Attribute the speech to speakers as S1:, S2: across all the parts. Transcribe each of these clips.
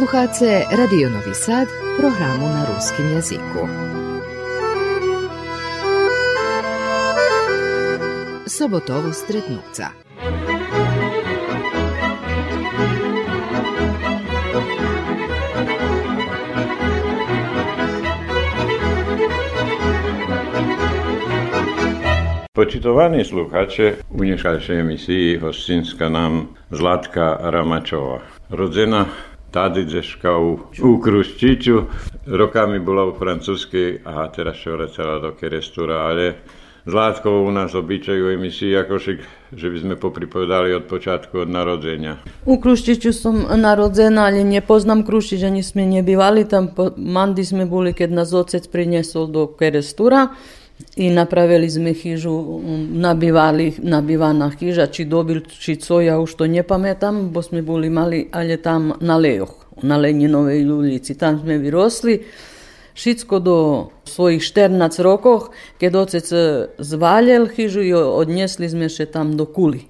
S1: Slušate Radio Novi Sad, programu na ruskim jeziku. Sobotovo stretnuca.
S2: Počitovaní sluchače, u dnešajšej emisiji hostinska nam Zlatka Ramačova. Rodzena Tadidzeška u, u Kruščiću, rokami bola u Francuskej a teraz še vracala do Kerestura, ale Zlatko u nás obyčaju emisiji Jakošik, že by sme popripovedali od počátku, od narodzenia.
S3: U Kruščiću som narodzena, ali ne poznam ani sme nebivali tam. Mandi sme boli, keď nás ocec priniesol do Kerestura i napravili smo hižu, um, nabivali, nabivana hiža, či dobilči co, ja už to ne pametam, bo smo bili mali, ali tam na Lejoch, na Leninovej ulici, tam smo vyrosli Šitsko do svojih 14 rokov, keď ocec zvaljel hižu i odnjesli smo še tam do kuli.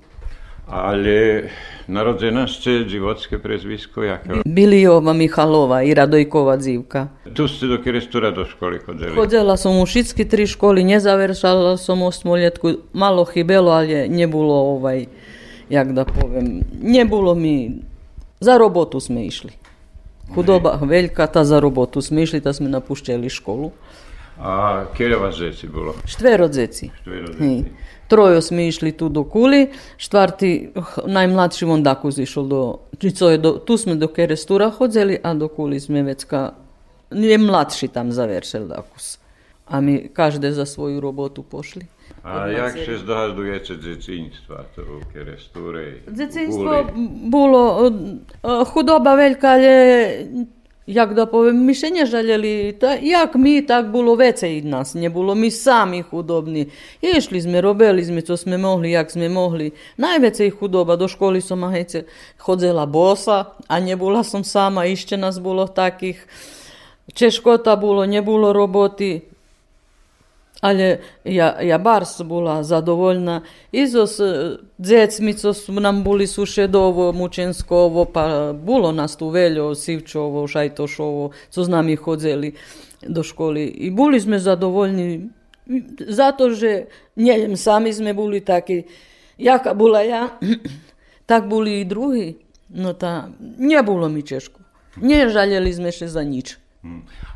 S2: Ale narodzena ste životské prezvisko, jaké?
S3: Bilijova Michalova i Radojkova dzivka.
S2: Tu ste do Kerestura do školy chodili?
S3: Chodila som u všetky tri školy, nezavršala som osmoljetku, malo chybelo, ali nebulo ovaj, jak da povem, nebulo mi, za robotu sme išli. Hudoba veljka, ta za robotu sme išli, ta sme napušćali školu.
S2: A kjera vas zeci bilo?
S3: Štvero dzeci.
S2: Štvero zeci.
S3: Trojo smo išli tu do Kuli, štvrti, najmlajši vondaku zišel do, je do, tu smo do Kerestura hodzeli, a do Kuli smo vecka, je mlajši tam završil dakus. A mi každe za svoju robotu pošli.
S2: A jak się zdasz do jeszcze
S3: dzieciństwa,
S2: to
S3: kiedy Dzieciństwo było, chudoba wielka, ale jak da povem, mi še ne željeli, ta, jak mi, tak bilo vece i nas, ne bilo mi sami hudobni. Išli sme, robili sme, co sme mohli, jak sme mohli. Najvecej chudoba, do školy som hece chodzela bosa, a ne bola som sama, ešte nás bolo takých. Češkota bolo, ne bolo. Але ja, ja bars була задовольна. І з с децьми, co su nam boli Sušedovo, Mučenskovo, pa було нас tu Veljo, Sivčovo, Šajtošovo, co s nami chodzeli do školy. I boli sme zadovoljni zato, že neviem, sami sme boli takí, jaka bola ja, tak boli i drugi. No ta, nie było mi ciężko. Nie żaleli sme się za nic.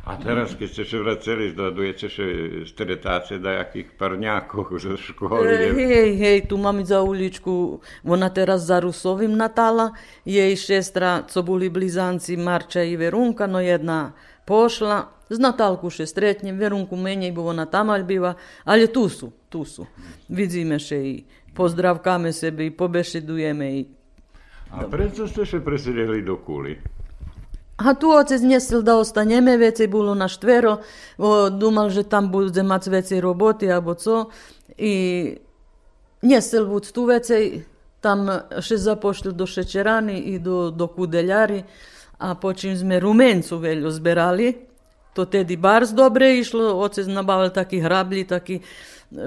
S2: A teraz, keď ste še vraceli, zdadujete še stretáce dajakých parňákov zo školy.
S3: E, Hej, hej, tu mamy za uličku, ona teraz za Rusovim Natala, jej šestra, co boli blizanci Marča i Verunka, no jedna pošla, z Natalku še stretnjem, Verunku menej, bo ona tamalj biva, ali tu su, tu su. Vidíme še i pozdravkame sebe i pobešedujeme i
S2: A prečo ste še presedeli do Kuli?
S3: A tu otec nesel da ostaneme, vecej bolo na štvero, o, dumal, že tam bude mať vecej roboty, alebo co. I nesel vůd tu vecej, tam še zapošli do šećerani i do, do kudeljari, a počim sme rumencu veljo zberali, to tedi bars dobre išlo, otec nabavil taki hrablji, taki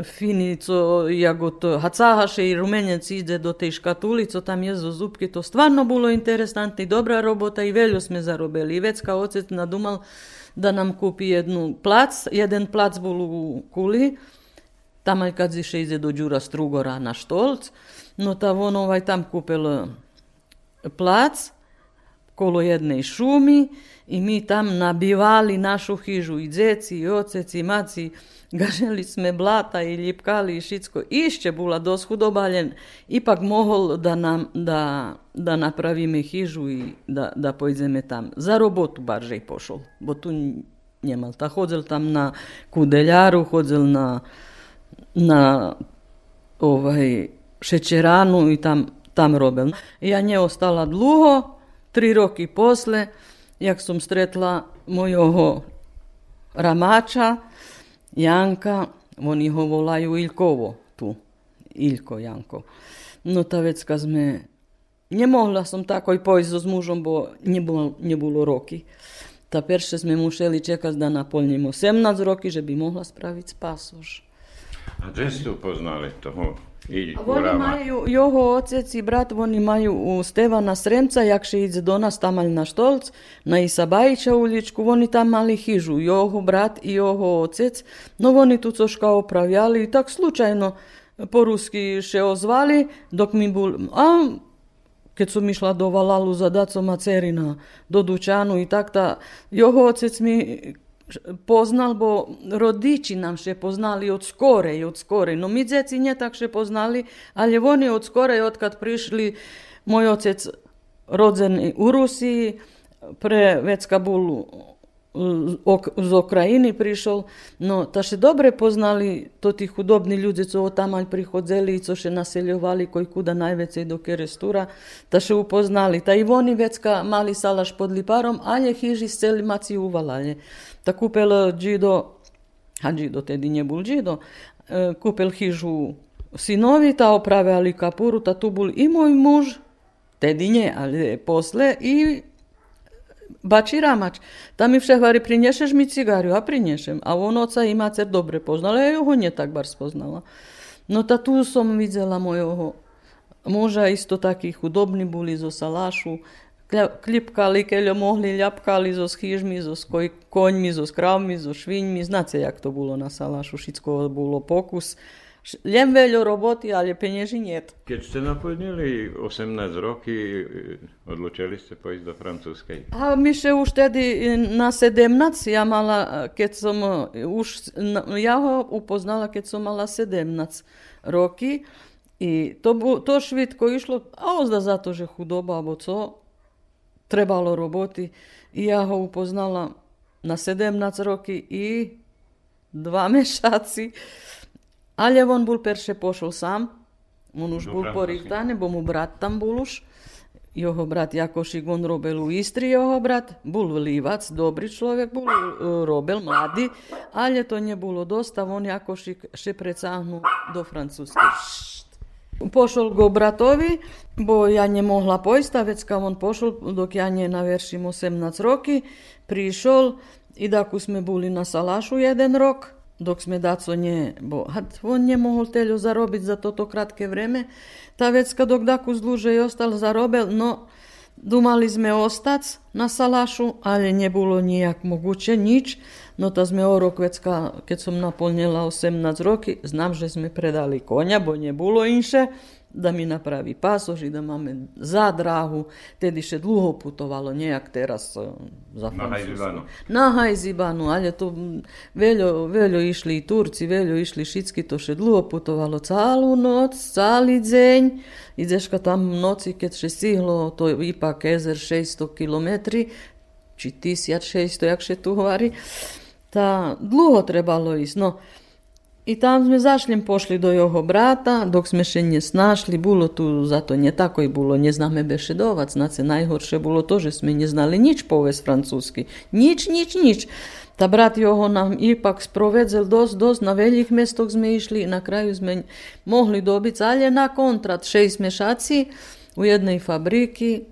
S3: fini, co jak to hacahaše i rumenec ide do tej škatuli, co tam je zo zubke, to stvarno bilo interesantno i dobra robota i veljo sme zarobili. I već kao ocet nadumal da nam kupi jednu plac, jedan plac bol u kuli, tamo kad ziše ide do Đura Strugora na štolc, no ta on ovaj tam kupil plac, kolo jednej šumi i mi tam nabivali našu hižu i dzeci i ocec i maci, gaželi sme blata i ljipkali i šitsko. Išće bula dos hudobaljen, ipak mohol da nam, da, da napravime hižu i da, da pojdeme tam. Za robotu barže i pošol, bo tu njemal. Ta hodzel tam na kudeljaru, hodzel na, na ovaj, šećeranu i tam, tam robil. Ja nje ostala dluho, tri roky posle, jak som stretla mojho ramača, Janka, oni ho volajú Ilkovo tu. Ilko, Janko. No ta vecka sme... Nemohla som tako i pojsť so s mužom, bo nebolo, nebolo roky. Ta perše sme museli čekať da naplnimo 18 roky, že by mohla spraviť pasoš.
S2: A kde ste upoznali toho
S3: Oni
S2: imaju,
S3: Joho otec i brat, oni imaju u Stevana Sremca, jak še idze do nas tamalj na Štolc, na Isabajića uličku, oni tam mali hižu, Joho brat i Joho otec, no oni tu coška opravljali i tak slučajno po ruski še ozvali, dok mi bul... A, kad sam išla do Valalu za dacom Macerina, do dućanu i tak ta, Joho otec mi poznal, bo rodiči nam še poznali od skorej, od skorej. No mi djeci nje tak še poznali, ali oni od skorej, odkad prišli, moj otec rodzen u Rusiji, pre vecka bol ok- z Ukrajiny prišol, no ta še dobre poznali to tí chudobní ľudia, co tamaň prichodzeli, co še naseljovali koji kuda najvecej do kerestura, ta še upoznali. Ta i oni vecka mali salaš pod liparom, ale hiži s celi maci uvalali. Ta kúpel džido, a džido tedy nebol džido, e, kúpel hižu synovi, ta opravili kapuru, ta tu bol i môj muž, tedy nie, ale posle i Bači Ramač, tam mi všehvari, prinešeš mi cigariju, a prinešem. A on oca i macer dobre poznala, ja ho nie tak bar spoznala. No ta tu som videla mojho muža, isto takí chudobní boli zo salašu, klipkali, keľo mohli, ľapkali zo schýžmi, zo skoj, koňmi, zo skravmi, zo šviňmi. Znáte, jak to bolo na salašu, všetko bolo pokus. Len veľa roboty, ale penieži niet.
S2: Keď ste naplnili 18 roky, e, odlučili ste pojsť do francúzskej.
S3: A my še už tedy na 17, ja mala, keď som už, na- ja ho upoznala, keď som mala 17 roky. I to, to švitko išlo, a ozda za to, že chudoba, alebo co, trebalo roboti. I ja ho upoznala na 17 roky i dva mešaci. Ale on bol perše pošol sám. On už
S2: Do
S3: bol
S2: Francúzska.
S3: porivtaný, bo mu brat tam bol už. Jeho brat Jakošik, on robil u Istri, jeho brat. Bol lívac, dobrý človek, bol, e, robil mladý, ale to nebolo dosta. On Jakošik še precáhnul do Francúzske. Pošol go bratovi, bo ja nemohla pojsť, a vecka on pošol, dok ja ne navršim 18 roky, prišol i daku sme boli na salašu jeden rok, dok Smedaco nije, bo on nije mogol teljo za to to kratke vreme. Ta vecka dok daku zluže ostal zarobel, no dumali sme ostac na salašu, ali nje nijak moguće, nič. No ta sme orok vecka, kad sam napolnjela 18 roki, znam že sme predali konja, bo nje inše da mi napravi pasoš i da máme za drahu. Tedy še dlho putovalo, nejak teraz e, za
S2: Na. Hajzibanu.
S3: Na Hajzibanu, ale to mm, veľo, veľo išli i Turci, veľo išli všetky, to še dlho putovalo celú noc, celý deň. Ideš ka tam noci, keď še stihlo, to je ipak jezer 600 km, či 1600, jak še tu hovorí, ta dlho trebalo ísť. No, I tam sme zašlim pošli do jeho brata, dok sme še nje snašli, bilo tu zato nje tako i bilo, nje zname beše dovac, znace najgorše bilo to, že sme nje znali nič povest francuski, nič, nič, nič. Ta brat його нам іпак спроведзел дос, дос, на великих містах ми йшли, на краю ми могли добити, але на контракт, шесть мешаці у одній фабрики,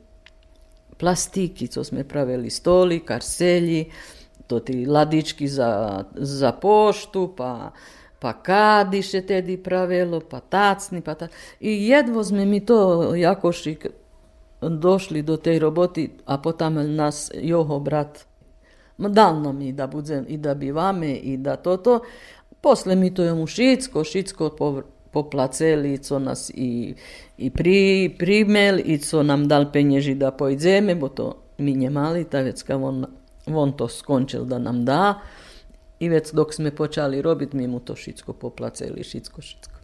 S3: пластики, що ми правили, столи, карселі, то ті ладички за, за пошту, па... pa kadiše tedy pravilo, pa tacni, pa ta... I jedvo sme mi to Jakošik došli do tej roboty, a potom nas jeho brat dal nam i da budem, i da bivame, i da toto. Posle mi to je mu šicko, šicko po, poplaceli, co nas i, i pri, primel, i co nam dal penježi da pojdeme, bo to mi nje mali, ta vecka on, on to skončil da nam da. I već dok sme počali robit, mi mu to šicko poplaceli, šicko, šicko.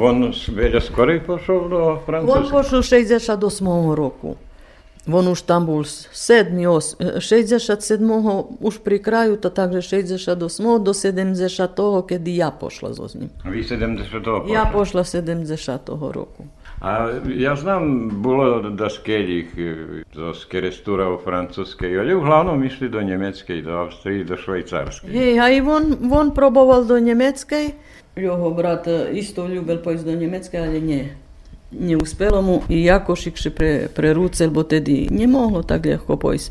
S2: Вон Веля скорий пішов до
S3: Французького?
S2: Він
S3: пішов 68 року. Він уж там був 67-го, э, уж при краю, то також 68 до 70-го, коли я пішла з
S2: ним. А ви 70-го
S3: пішла?
S2: Я
S3: пішла 70-го року.
S2: А я знав, було до скеліх francoske, restaurał francuskiej, ale w glavnom išli do niemieckiej, do Austrii, do szwajcarskiej.
S3: Jej, a i on, on próbował do niemieckiej. Jego brat isto ljubil pojść do niemieckiej, ale nie. Nie uspelo mu i jako šikši pre, prerucel, bo tedy nie moglo tak lehko pojść.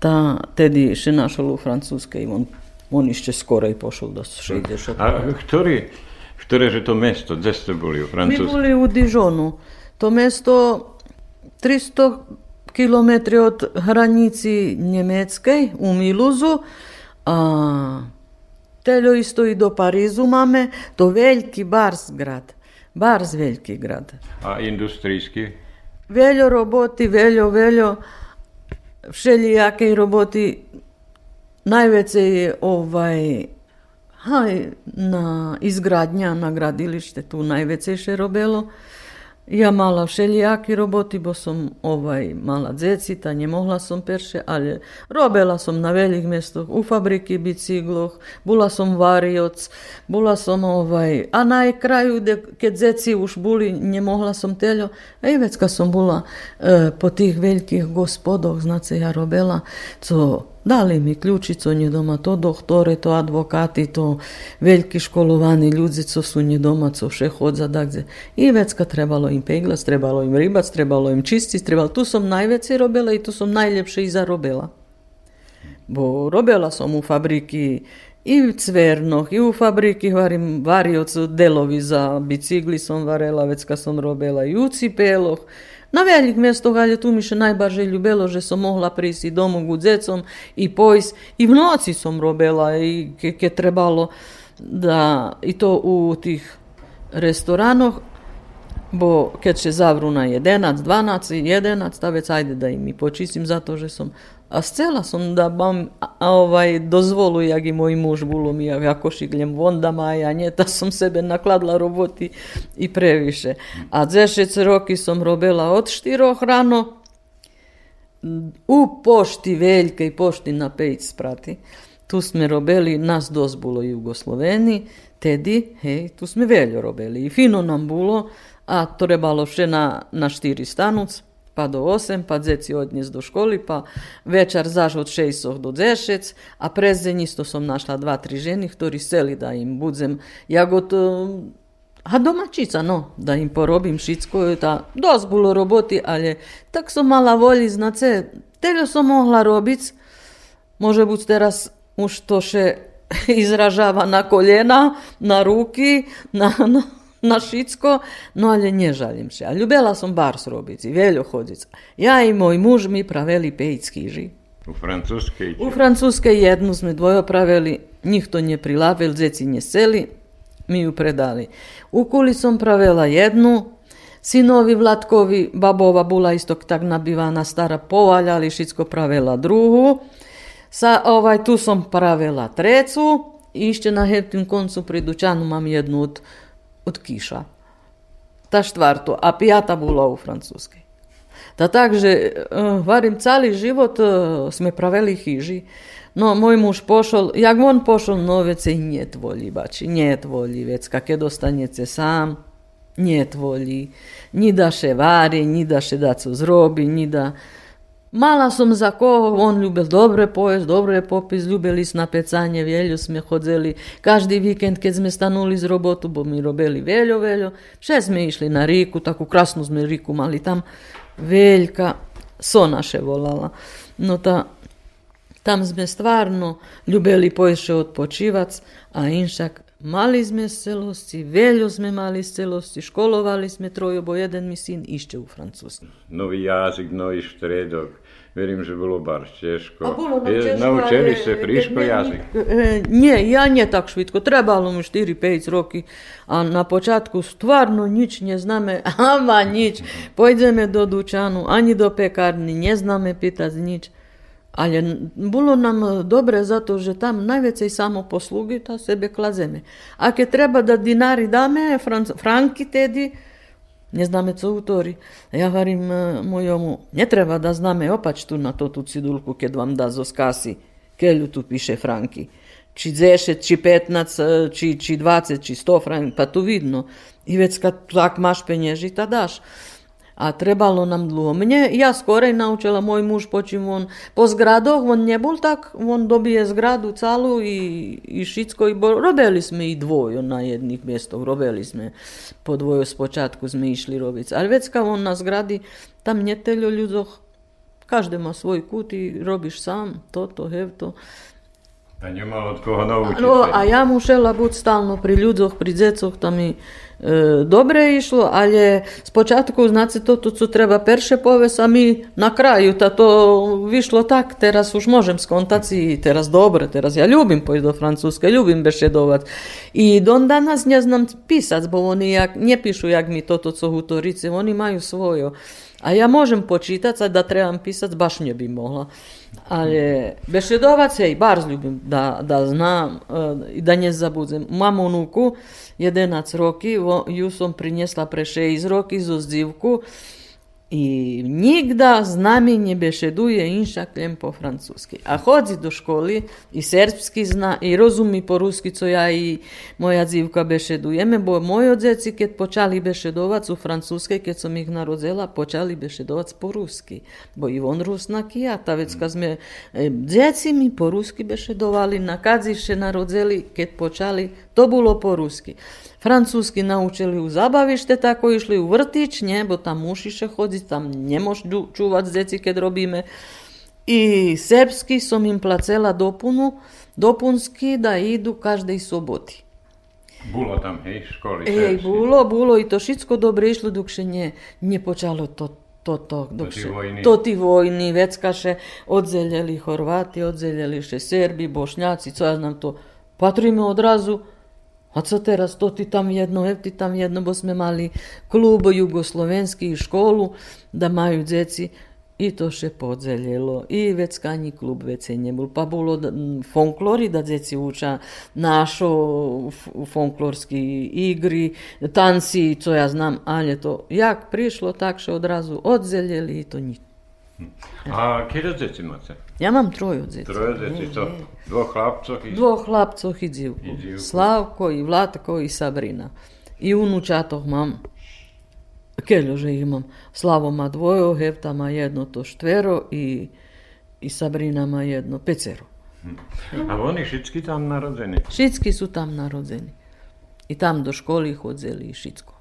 S3: Ta tedy še našel u francuskiej, on, on jeszcze skorej poszedł do 60.
S2: A który, które że to miasto, gdzie ste byli u
S3: francuskiej?
S2: My
S3: byli u Dižonu. To mesto 300 километри од граници немецкај у Милузу, а тело исто и до Паризу маме, до велики Барс град. Барс велики град.
S2: А индустријски?
S3: Вело работи, вело, вело, вшелијаки работи, највеќе е овај хај на изградња на градилиште ту највеќе ше робело. Ja mala všelijaki roboti, bo som ovaj mala dzeci, ta nie mohla som perše, ale robila som na velikih mjestoh, u fabriki bicikloh, bula som varioc, bula som ovaj, a na kraju, dzeci už buli, nie mohla som teljo, a i već kad bula e, po tih velikih gospodoh, znace ja robila, co dali mi ključi, co nje doma, to doktore, to advokati, to veliki školovani ljudi, co su nje doma, co še hodza, dakle. I već kad trebalo im peglac, trebalo im ribac, trebalo im čistic, trebalo, tu som najveće robila i tu som najljepše i zarobila. Bo robila som u fabriki i Cvernoh, i u fabriki varim, varioc delovi za bicikli som varela, već kad som robila i u Cipeloh, na velikih mjestoh, ali tu mi še najbarže ljubelo, že som mohla prísť domu ku dzecom i pojsť. I v noci som robila, i ke, ke trebalo da, i to u tih restoranoh, bo keď še zavru na 11, 12, 11, ta već ajde da im i počistim zato, že som a scela som da a, ovaj dozvolu, jak i moj muž bolo mi, ako šigljem vondama, ja nie, ta som sebe nakladla roboti i previše. A 10 roky som robila od 4 rano, u pošti Veljkej, pošti na Pejc sprati. Tu sme robili, nas dos bilo Jugosloveni, tedi, hej, tu sme veľo robili. I fino nam bilo, a trebalo še na, na 4 stanuc, pa do 8, pa dzeci odniesť do školy, pa večer zaž od 6 do 10, a prezeň isto som našla dva, tri ženy, ktorí chceli da im budzem jagod, a domaćica, no, da im porobim šitsko, ta, dosť bilo roboti, ale tak som mala volji, znace, teljo som mohla robic, može buď teraz už to še izražava na koljena, na ruky, na, na, na šitsko, no ale ne žalim še. A ljubela som bars robici, veľo chodic. Ja i moj muž mi praveli pejc kýži.
S2: U Francúzskej?
S3: U Francúzskej jednu sme dvojo praveli, nikto ne prilavil, dzeci ne seli, mi ju predali. U Kuli som pravela jednu, sinovi Vlatkovi, babova bula isto tak nabivana stara, povaljali, šitsko pravela drugu. Sa, ovaj, tu som pravela trecu i ešte na heptim koncu pri dućanu mam jednu od, od kiša. Ta štvartu, a pijata bula u francuski. Da takže, eh, varim cali život eh, sme praveli hiži. No, moj muž pošol, jak on pošol novece, njet volji bači, njet volji vec, kak je dostanjece sam, njet volji. Ni da še vari, ni da še dacu zrobi, ni da... Mala som za koho, on ľúbil dobre pojest, dobre popis, ľúbili na pecanie, veľo sme chodzeli, každý víkend, keď sme stanuli z robotu, bo mi robili veľo, veľo, vše sme išli na ríku, takú krásnu sme ríku mali tam, veľká, Sonaše volala. No ta, tam sme stvarno ljubeli pojše odpočivac, a inšak Mali sme celosti, veljo sme mali celosti, školovali sme trojobo, jeden mi sin išče u Francusku.
S2: Novi jazik, novi štredok, verim, že bilo bar češko.
S3: A bolo nam češko,
S2: Naučili se friško jazik?
S3: E, nie, ja nje tak švitko, trebalo mi 4-5 roki, a na početku stvarno nič ne zname, ama nič, Pojdeme do dučanu, ani do pekarni, ne zname pitati nič. Але було нам добре, затоа што там највеќе и само послуги, та себе клаземе. А ке треба да динари даме, фран, франки теди, не знаме што утори. Ја варим мојому, не треба да знаме опачту на тоту цидулку ке вам да зоскаси, ке люту пише франки. Чи 10, чи 15, чи, чи 20, чи 100 франки, па ту видно. И веќе кад так маш пенежи, та даш. a trebalo nam dlho. Mne, ja skorej naučila, moj muž počim on po zgradoh, on ne bol tak, on dobije zgradu calu i, i šitsko i bo, robili sme i dvojo na jednih mjestov, robili sme po dvojo s počatku sme išli robic. Ali već kao on na zgradi, tam njeteljo ljudoh, každe ma svoj kut i robiš sam, to, to, hev, to.
S2: A nemal od koho naučiť.
S3: No, a ja musela byť stálno pri ľuďoch, pri dzecoch, tam mi E, dobre išlo, ale spočatku, znači, to, to co treba perše povest, a mi na kraju, ta to vyšlo tak, teraz už môžem skontati i teraz dobre, teraz ja ljubim pojść do Francuske, ljubim bešedovat. I don danas ne znam pisac, bo oni jak, ne pišu jak mi to, to co hutorici, oni majú svojo. A ja môžem počítať, a da trebam pisať, baš ne bi mohla. Ali Bešedovac je i bar ljubim da, da znam e, i da nje zabudzem. Mam unuku, 11 roki, ju sam prinjesla pre 6 roki iz ozdivku. I nigda z nami ne bešeduje inša klem po francusky. A chodzi do školy i serbski zna i rozumi po ruski, co ja i moja dzivka bešedujeme, bo moji odzeci, keď počali bešedovať u francuskej, keď som ich narodzela, počali bešedovať po rusky. Bo i on rusnak i ja, ta vec, kad sme e, dzeci mi po rusky bešedovali, na kadziše narodzeli, keď počali, to bolo po. Francúzsky naučili u zabavište, tako išli u vrtić, nje, bo tam mušiše hoditi, tam ne moš čuvati djeci kad robime. I srpski som im placela dopunu, dopunski da idu každej soboti.
S2: Bulo tam, hej, školi
S3: Ej, bulo, bulo i to všetko dobre išlo, dok še nje, nje počalo to to, to, dok
S2: to, vojni.
S3: to ti vojni, veckaše, odzeljeli Horvati, odzeljeli še Serbi, Bošnjaci, co ja znam to, patrime odrazu, a co teraz, to ti tam jedno, ev ti tam jedno, bo sme mali klub jugoslovenský školu, da majú djeci i to še podzeljelo. I već kanji klub već je nebol. Pa bolo folklori da djeci uča našo folklorski igri, tanci, co ja znam, ali to jak prišlo, tak še odrazu odzeljeli i to nič.
S2: A kje djeci imate?
S3: Ja mam troju djeci.
S2: Troje djeci, to dvoch chlapcov i...
S3: Dvoch chlapcov i dzivku.
S2: I dzivku.
S3: Slavko i Vlatko i Sabrina. I unučatoh mam. Keľo, že imam. Slavo má dvojo, Hevta má jedno, to štvero i, i Sabrina má jedno, pecero.
S2: Hm. A oni všetky tam narodzení?
S3: Všetky sú tam narodzení. I tam do školy chodzeli i všetko.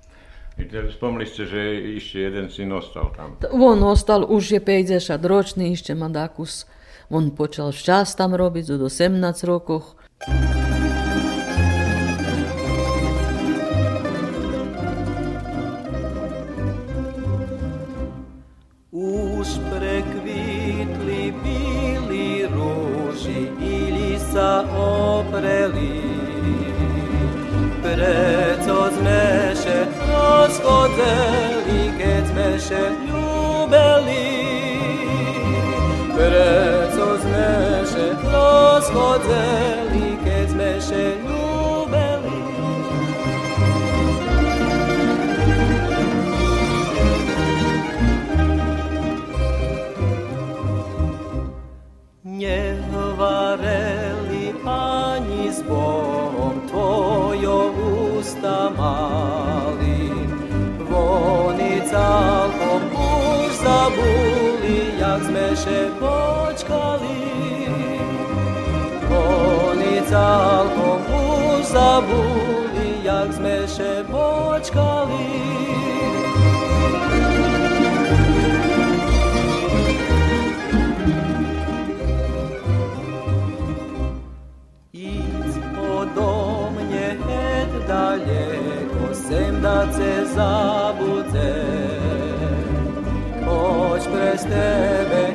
S2: I spomli ste, že ešte jeden syn ostal tam.
S3: On ostal, už je 50 ročný, ešte má dakus. On počal včas tam robiť, od 18 rokoch.
S4: słońce zabudzę. Choć przez Tebe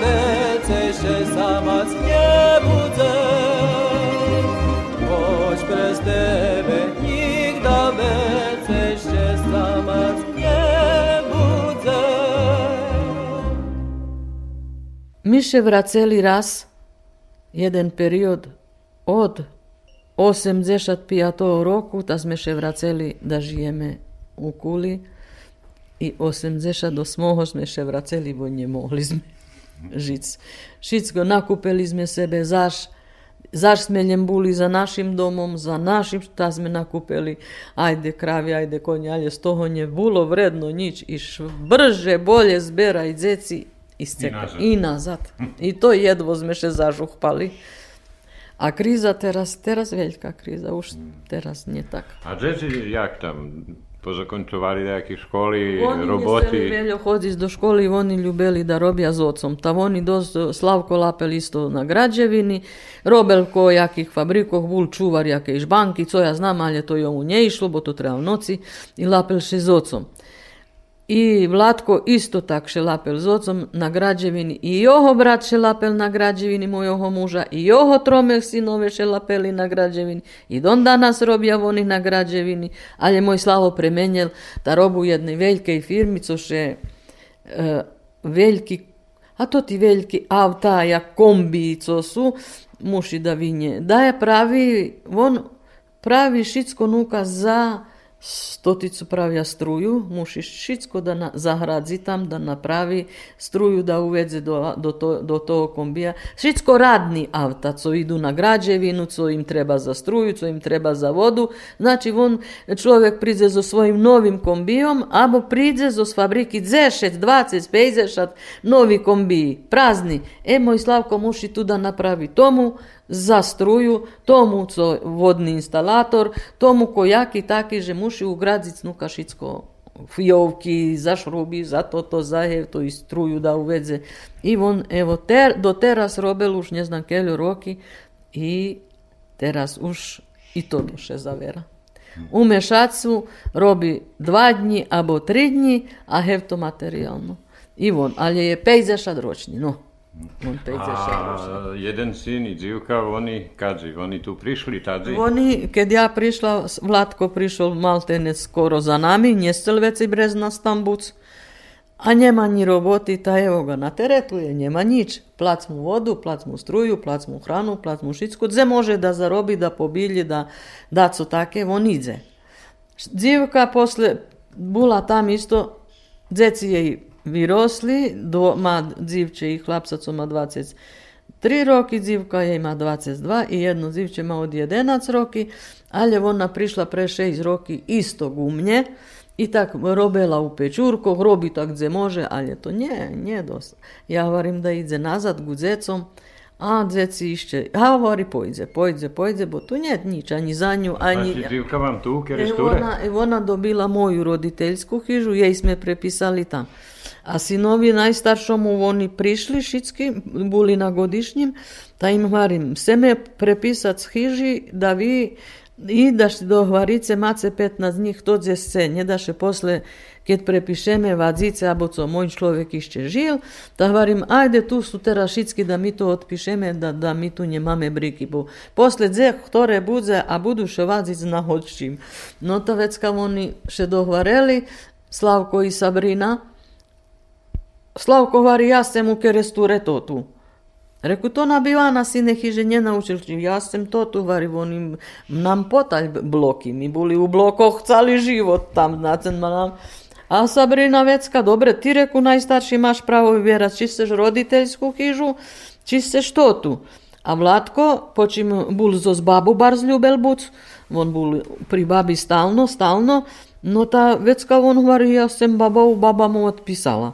S4: więcej się sama nie budzę. Choć przez Tebe więcej się sama nie budzę.
S3: My się wracali raz, jeden period od 85. roku, ta sme še vraceli da žijeme u Kuli i 88. sme še vraceli, bo nie mohli sme žiť. Všetko nakúpili sme sebe zaš, zaš sme len boli za našim domom, za našim, šta sme nakúpili, ajde kravi, ajde konji, ale z toho bolo vredno nič. Iš brže, bolje zberaj djeci i, i nazad. I to jedvo sme še zažuhpali. A kriza teraz, teraz wielka kriza, już mm. teraz nie tak.
S2: A deti, jak tam? Pozakończowali do školy, szkoły,
S3: oni
S2: roboty?
S3: Oni mieli chodzić do szkoły oni ljubeli da robija z otcom. Tam oni dos, Slavko Lapel isto na građevini, Robel ko jakih fabrikoch, bul čuvar jake iš banki, co ja znam, ale to i neišlo, išlo, bo to treba noci, i Lapel še z ocom. I Vlatko isto tak šelapel s otcom na građevini. I jeho brat šelapel na građevini mojoho muža. I jeho trome sinove šelapeli na građevini. I don danas robia oni na građevini. Ali je moj Slavo premenjel da robu jednej veljkej firmi, co še e, veljki, a to ti veljki avtaja, kombi, co su, muši da vinje. Da je pravi, on pravi šitsko nuka za stoticu pravia struju, muši šitsko da na, zahradzi tam, da napravi struju da uvedze do, do, to, do toho kombija. Šitsko radni avta, co idu na građevinu, co im treba za struju, co im treba za vodu. Znači, on čovjek priđe zo svojim novim kombijom, abo priđe zo s fabriki 10, 20, 50 novi kombiji, prazni. E, moj Slavko muši tu da napravi tomu, za struju, tomu co vodni instalator, tomu ko jaki taki, že muši ugradziť nuka šicko fijovky, za šruby, za toto, za hev, to i struju da uvedze. I on, evo, ter, do teraz robil už ne znam keľo roky i teraz už i to duše zavera. U mešacu robi dva dni abo tri dni, a hev to materiálno. I on, ali je 50 ročni, no. On 50 ročni.
S2: A jeden syn i dzivka, oni kadzi, oni tu prišli tadzi.
S3: Oni, kad ja prišla, Vlatko prišol maltene skoro za nami, njestel veci brez nas tambuc, a njema ni roboti, ta evo ga na teretu je, njema nič. Plac mu vodu, plac mu struju, plac mu hranu, plac mu šicku, dze može da zarobi, da pobilji, da da co take, on idze. Dzivka posle bula tam isto, dzeci jej vyrosli, doma dzivče i chlapca, co ma 23 roky, dzivka jej má 22 i jedno dzivče má od 11 roky, ale ona prišla pre 6 roky isto u mne i tak robila u pečurkoh, robi tak gdje može, ali to nie, nie dosta. Ja hovorim da ide nazad gu dzecom, a dzeci išće, a govori pojde, pojde, pojde, bo tu nije nič, ani za nju, ani...
S2: Znači, dzivka vam tu, kjer sture?
S3: ona, ona dobila moju roditeljsku hižu, jej sme prepisali tam. A sinovi najstaršomu oni prišli šitski, boli na godišnjim, ta im hvarim, seme prepisat s hiži da vi i daš do hvarice mace 15 njih to gdje se, ne daše posle kad prepišeme vadzice, abo co moj človek išće žil, da hvarim, ajde tu su teraz šitski da mi to otpišeme, da, da mi tu nje máme briki, bo posle dze, ktoré budze, a budu še vadzic na hoćim. No to već kao oni še dohvareli, Slavko i Sabrina, Slavko ja sem u keresture totu. Reku, to nabivana sine hiže njena naučil, ja sam to tu varim, oni nam potalj bloki, mi boli u blokoh cali život tam, znate, nam. A Sabrina Vecka, dobre, ti reku, najstarši imaš pravo vjerat, čisteš roditeljsku hižu, čisteš to tu. A Vlatko, počim bul zos babu bar zljubel buc, on bul pri babi stalno, stalno, no ta Vecka, on vari, ja sam baba u babama otpisala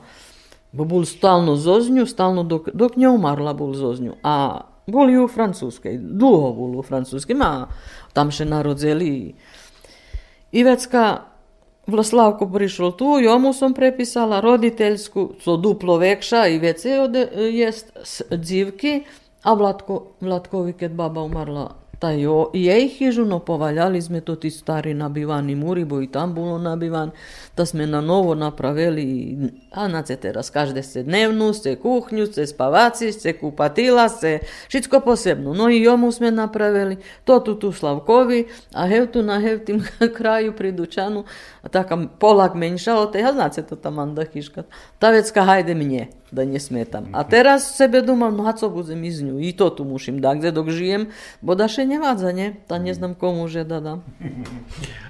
S3: bol stalno zoznju, stalno dok, dok ne umarla bol zoznju. A bol i u Francúzskej, dlho bol u Francúzskej, a tam še narodzeli. I vecka, Vlaslavko prišlo tu, jomu som prepísala roditeľskú, co duplo vekša i vece ode, jest s dzivky, a Vlatko, Vlatkovi, keď baba umarla, ta jo, jej chyžu, no povaljali sme to ti stari nabivani muri, bo i tam bolo nabivan, da сме наново направили, анацете, разкажете се дневну, се кухню, се спаваци, се купатила, се всичко посебно. Но и јому сме направили, то туту Славкови, а хевту на хевтим краю при Дучану, а така полак меньша, от ја знацете таманда хишкат. Тавецка хајде мне, да не сметам. А терас себе думам, ну а co будем из ню, и то ту мушим, да, где док живем, бо даше не вадза, не? Та не знам кому же да дам.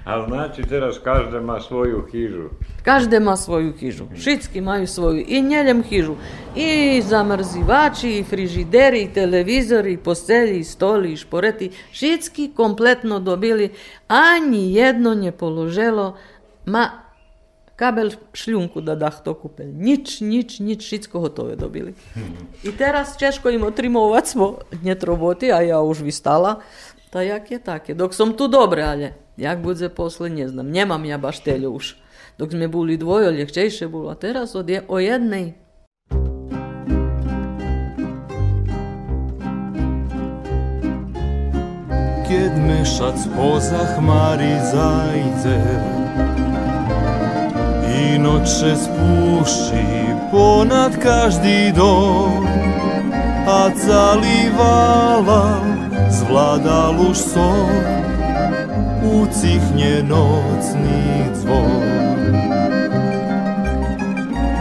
S3: А
S2: значи терас каждый ма свою хижу. Chyžu.
S3: Každe ma svoju hižu. Šitski maju svoju. I njeljem hižu. I zamrzivači, i frižideri, i televizori, i postelji, i stoli, i šporeti. Šitski kompletno dobili. Ani jedno nje položelo. Ma kabel šljunku da dah to kupili. Nič, nič, nič, šitsko hotove dobili. I teraz češko im otrimovac smo njet roboti, a ja už vystala. Ta jak je tak je. Dok som tu dobre, ale jak bude posle, ne znam. Nemam ja baš telju už. Dok sme boli dvoje, ľahčejšie bolo. A teraz od je, o jednej.
S5: Keď mešac poza chmári zajde I noče spúšti ponad každý dom. A zalivala zvládal už som Ucichne nocný zvon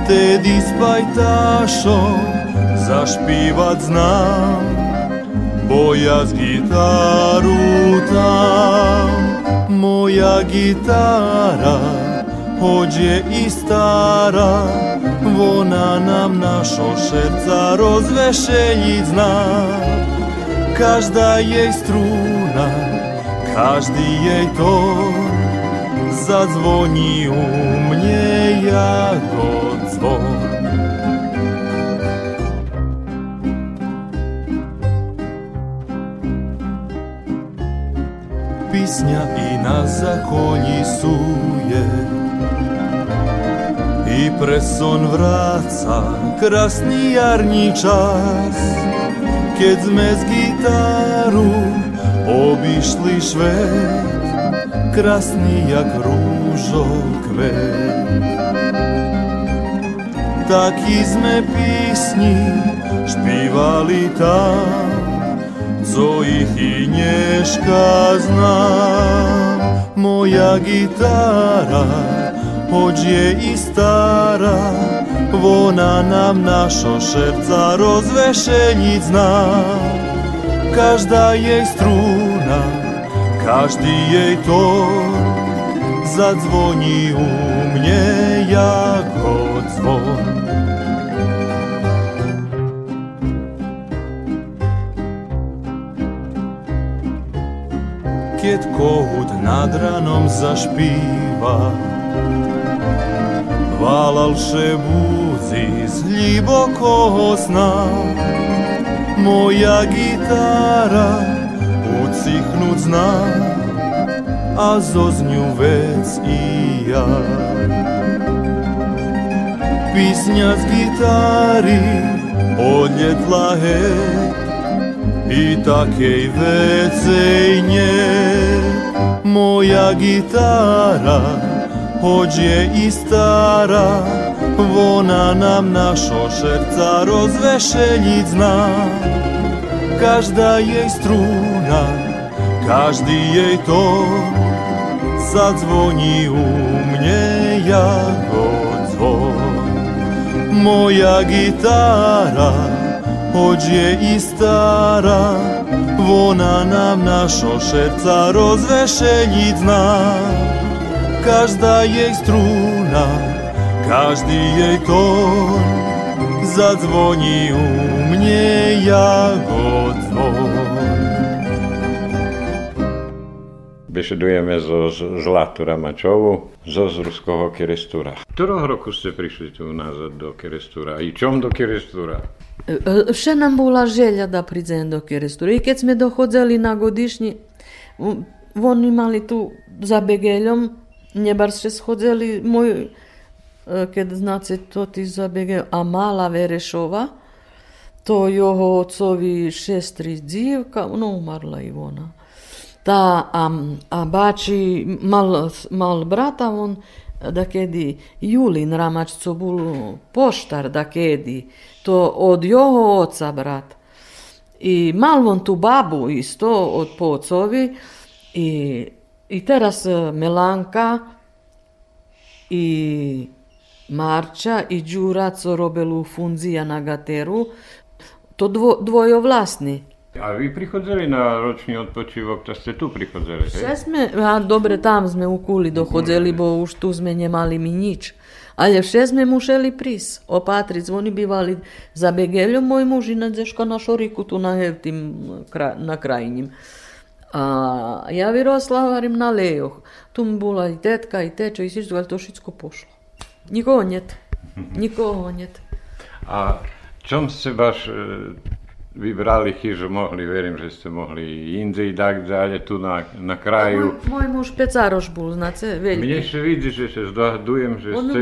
S5: Tedy s pajtašom zašpívať znám bo ja z gitaru tam. Moja gitara, je i stara, ona nam našo šerca rozvešejiť zná. Každá jej struna, každý jej tón, zadzvoní u mne ako pjesnja i na zakonji suje. I preson vraca krasni jarnji čas. Ked zmez gitaru obišli švet Krasni jak ružo kvet. Tak izme pisni špivali tam co ich Inieszka znam. Moja gitara, choć je i stara, wona nam naszą szewca rozweszenić zna. Każda jej struna, każdy jej ton zadzwoni u mnie jako dzwon. je kohut nad ranom zašpiva. Valal še buzi iz ljiboko sna Moja gitara ucihnut zna A zoznju vec i ja. Pisnjac gitari odljetla hec i takej vecej nie. Moja gitara, hoď je i stara, ona nam našo šerca rozvešeniť zná. Každá jej struna, každý jej tón zadzvoní u mne ako zvon. Moja gitara, je i stara, ona nam našo šerca rozvešeniť zná. Každá jej struna, každý jej tón zadzvoní u mne ako zvon.
S2: Besedujeme zo Zlatu Ramačovu, zo z ruského Kerestúra ktorého roku ste prišli tu nazad do Kerestúra i čom do Kerestúra?
S3: E, e, Še nam bola želja da priđem do Kerestúra i kad sme dohodzali na godišnji, oni imali tu za begeljom, nje bar se shodzeli, moj, e, kad znači to ti za begeljom, a mala Verešova, to joho ocovi šestri dzivka, no umarla i ona. Ta, a, a bači mal, mal brata, on da kedi Julin Ramač, co bol poštar, da kedi, to od jeho oca brat. I mal on tu babu isto od po ocovi i, i teraz Melanka i Marča i Đura, co robili funzija na Gateru, to dvo, dvojo vlastni.
S2: A vy prichodzeli na ročný odpočívok, to ste tu prichodzeli, hej?
S3: Sme, a dobre, tam sme u Kuli dochodzeli, bo už tu sme nemali mi nič. Ale vše sme museli prís, opatriť. Oni bývali za Begeľom, môj muž i Nadzeška na Šoriku, tu na, tým, na krajním. A ja vyrosla, hovorím, na lejoch. Tu mi bola i tetka, i tečo, i ale to všetko pošlo. Nikoho net. Nikoho net.
S2: A čom ste baš e, vybrali chyžu, mohli, verím, že ste mohli i inde i tak dalje, tu na, na kraju.
S3: Môj, môj muž pecaroš bol, znace,
S2: Mne
S3: veľký.
S2: se vidi, že se zdohadujem, že ste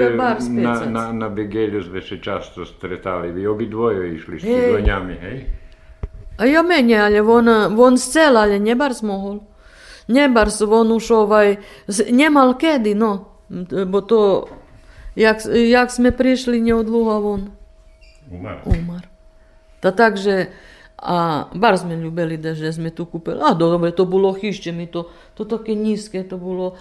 S2: na, na, na Begelju ste se často stretali. Vi obidvoje išli s
S3: Hej.
S2: cigonjami, hej?
S3: A ja mene, ale on, on scel, ale nebars mohol. Nebars, on už ovaj, nemal kedy, no. Bo to, jak, jak sme prišli neodluho, on
S2: Umar.
S3: umar. Ta takže, a bar sme ljubili da že sme tu kupili. A dobre, to bolo hišće mi to, to také nízke, to bolo,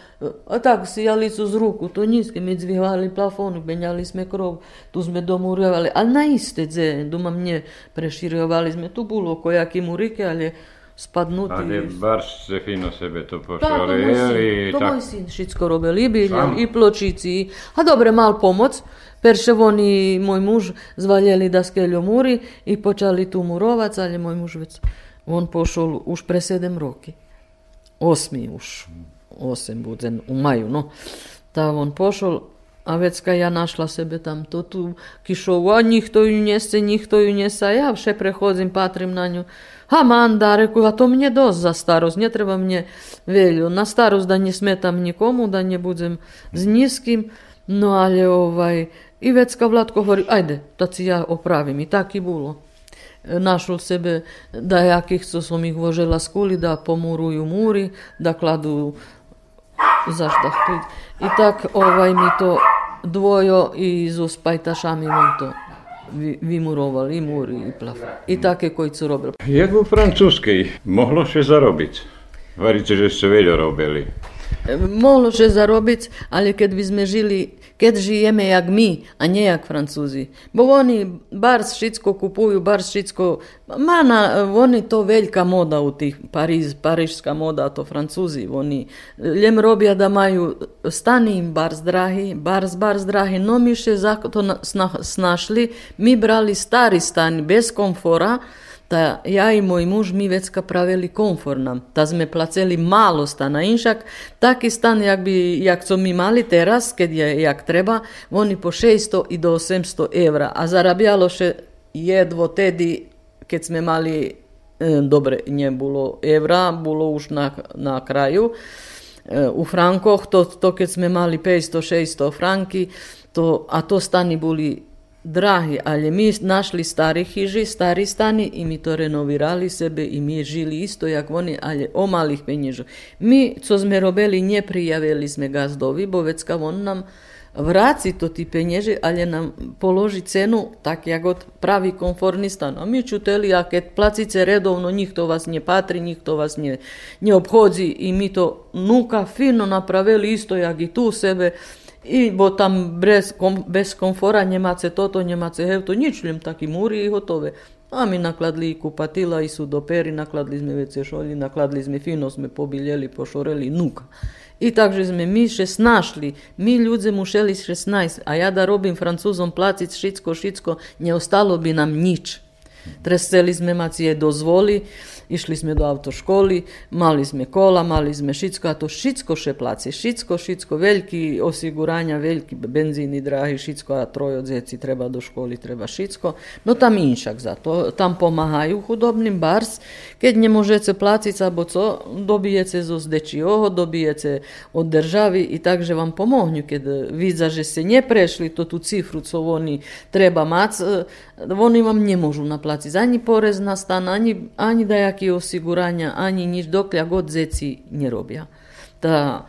S3: a tak sijali su z ruku, to nízke, mi zvihali plafonu, benjali sme krov, tu sme domurjavali, ali na iste dze, doma mnje preširjovali sme, tu bolo kojaki murike, ali spadnuti.
S2: Ale baš ste fino sebe to
S3: Da, to moj sin, to
S2: tak-
S3: moj sin všetko robil, i bilja, i pločici, a dobre, mal pomoc, perše oni, môj muž, zvaljeli da skeljom muri i počali tu murovac, ali môj muž već, on pošol už pre sedem roki. Osmi už, osem bude u maju, no. Ta on pošol, a već kad ja našla sebe tam to tu kišovu, a njihto ju njese, njihto ju njese, a ja vše prehodzim, patrim na nju. A manda, reku, a to mnje dost za starost, ne treba mnje velju. Na starost da smetam nikomu, da budem niskim, no ali ovaj, i već kad Vlatko govori, ajde, da si ja opravim, i tak i bilo. Našol sebe da jakih, co som ih vožela skuli, da pomuruju muri, da kladu zaštahtuj. I tak ovaj mi to dvojo i zo spajtašami on to vi- vymurovali, i muri, i plafon. I také koji su robili.
S2: Jak u Francuskej mohlo še zarobiť? Varíte, že ste veľa robili.
S3: E, Moglo še zarobiť, ale keď by sme žili, kad žijeme jak mi, a nie jak Francuzi. Bo oni bar šitsko kupuju, bar šitsko... Mana, oni to velika moda u tih Pariz, parižska moda, to Francuzi. Oni ljem robija da maju stani im bar zdrahi, bar, bar zdrahi, no mi še zato snašli, mi brali stari stan bez komfora, ta ja i moj muž mi vecka pravili komfor nam. Ta sme placeli malo stana. Inšak taki stan jak, bi, jak co mi mali teraz, kad je jak treba, oni po 600 i do 800 evra. A zarabjalo še jedvo tedi, kad sme mali, e, dobre, nje bilo evra, bilo už na, na kraju, e, u frankoh, to, to kad sme mali 500-600 franki, to, a to stani boli dragi, ali mi našli stari hiži, stari stani i mi to renovirali sebe i mi žili isto jak oni, ali o malih penježa. Mi, co sme robili, nje prijavili sme gazdovi, bo već kao on nam vraci to ti penježe, ali nam položi cenu tak jak od pravi komforni stan. A mi čuteli, a kad placice redovno, njih to vas nje patri, njih to vas nje, nje obhodzi i mi to nuka fino napravili isto jak i tu sebe. I bo tam bez, kom, bez komfora Njemace toto, Njemace hevto, nič ljem taki muri i gotove. A mi nakladli i kupatila i sudoperi, nakladli sme vece šolji, nakladli sme fino, sme pobiljeli, pošoreli, nuka. I takže sme mi še snašli, mi ľudze mušeli 16, a ja da robim francuzom placic šicko, šicko, ne ostalo bi nam nič. Treseli sme macije dozvoli, išli sme do autoškoli, mali sme kola, mali sme šicko, a to šicko še placi, šicko, šicko, veljki osiguranja, veljki benzini dragi, šicko, a trojo djeci treba do školi, treba šicko. No tam inšak za to, tam pomahaju hudobnim bars, keď ne možete placiť, abo co, dobijete zo zdečioho, dobijete od državi i takže vam pomohnju, keď vidza, že ste neprešli to tu cifru, co oni treba mac, e, oni vam ne možu naplaciť ani porez na stan, ani, ani dajaki osiguranja, ani nič, dokľa god zeci ne robia. Ta,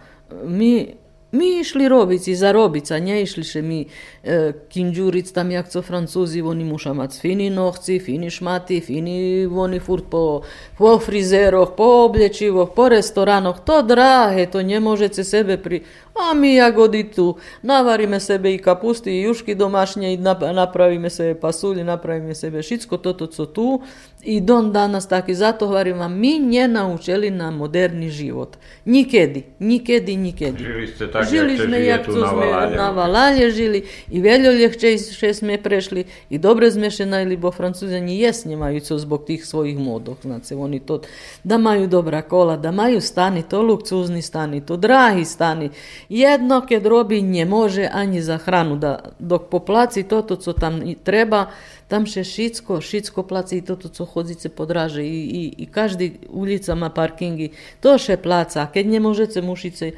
S3: mi, mi išli robiť i zarobiť a ne išli še mi e, kinđuric tam jak co francuzi, oni muša mať fini nohci, fini šmati, fini oni furt po, po frizeroch, po oblječivoch, po restoranoch, to drahe, to ne možete sebe pri...
S6: A mi jagody tu navaríme sebe i kapusty i jušky domašnje i nap- napravíme sebe pasulje, napravíme sebe všetko toto, co tu. I don danas taki, zato hovorim vam, mi nje naučili na moderni život. Nikedi, nikedi, nikedi.
S2: Žili ste tak,
S6: Žili
S2: jak
S6: sme, jak
S2: tu
S6: to
S2: na Valalje.
S6: na Valalje žili i veľo ľahčejšie sme prešli i dobre sme še najli, bo Francúzani jesne majú co zbog tých svojich modov. Znači, oni to, da majú dobrá kola, da majú stani, to luksuzni stani, to drahí stani. Jedno, keď robí, ne može ani za hranu, da, dok poplaci toto, co tam i treba, tam še šicko, šicko placi i toto, co chodzice podraže i, i, i každý ulica má parkingi, to še placa. Keď ne možete mušice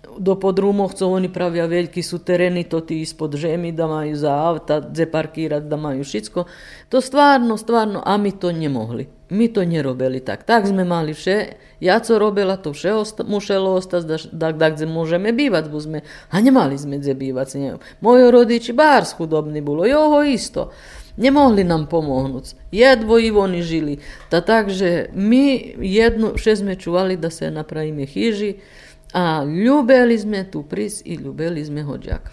S6: do podrumovcov oni pravia veľkí sú tereny, to tí ispod žemi, da majú za auta, dze parkírať, da majú všetko. To stvarno, stvarno, a my to nemohli. My to nerobili tak. Tak sme mali vše, ja co robila, to vše osta- muselo ostať, da, da, da kde môžeme bývať, bo sme, a nemali sme kde bývať. Moji rodiči bárs chudobní bolo, joho isto. Nemohli nám pomohnúť. Jedvo i oni žili. Ta takže my jedno, vše sme čuvali da se napravíme chyži, a ljubeli sme tu pris i ljubeli sme hođaka.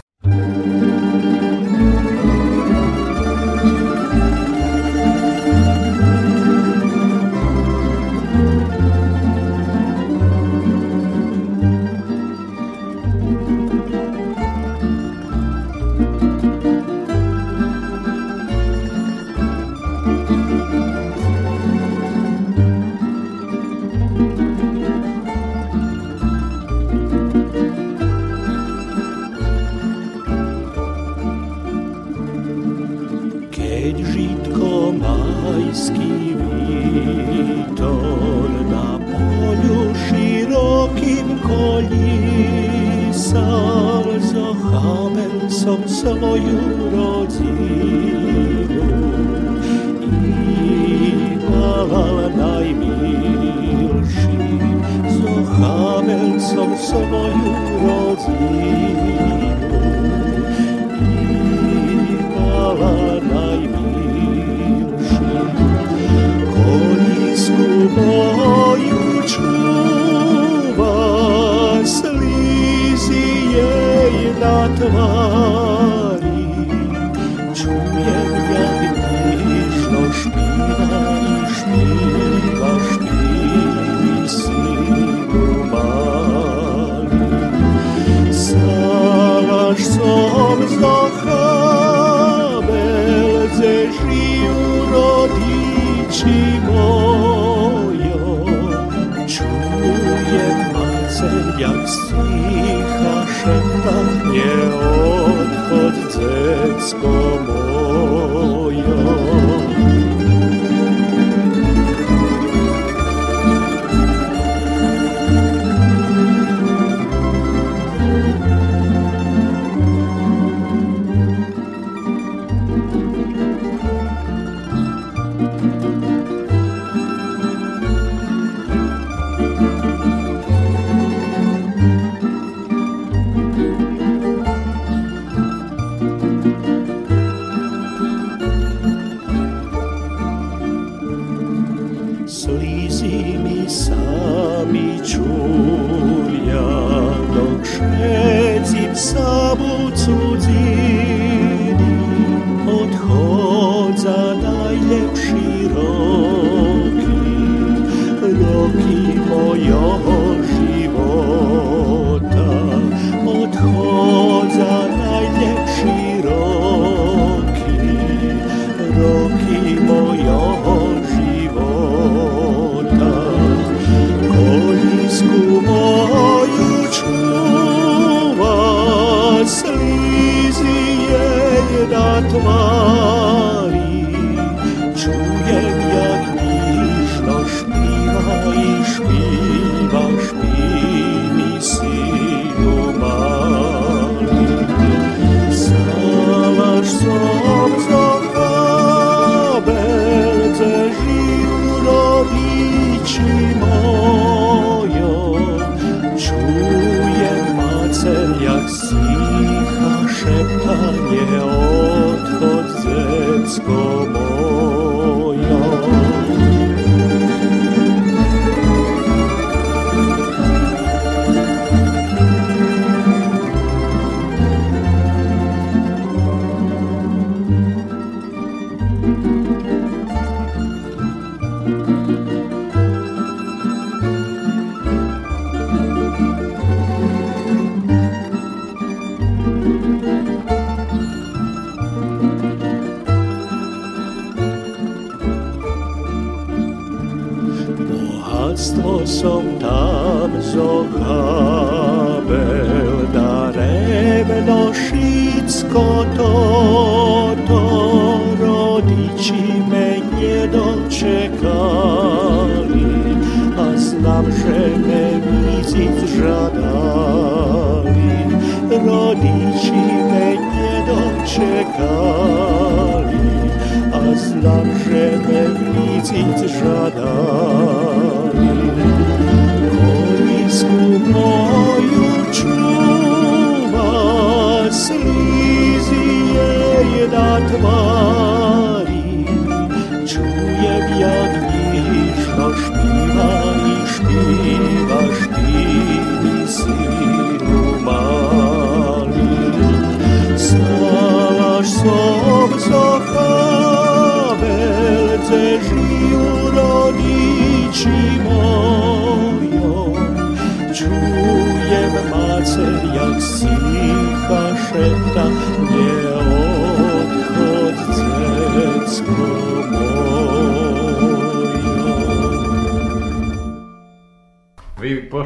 S5: dat.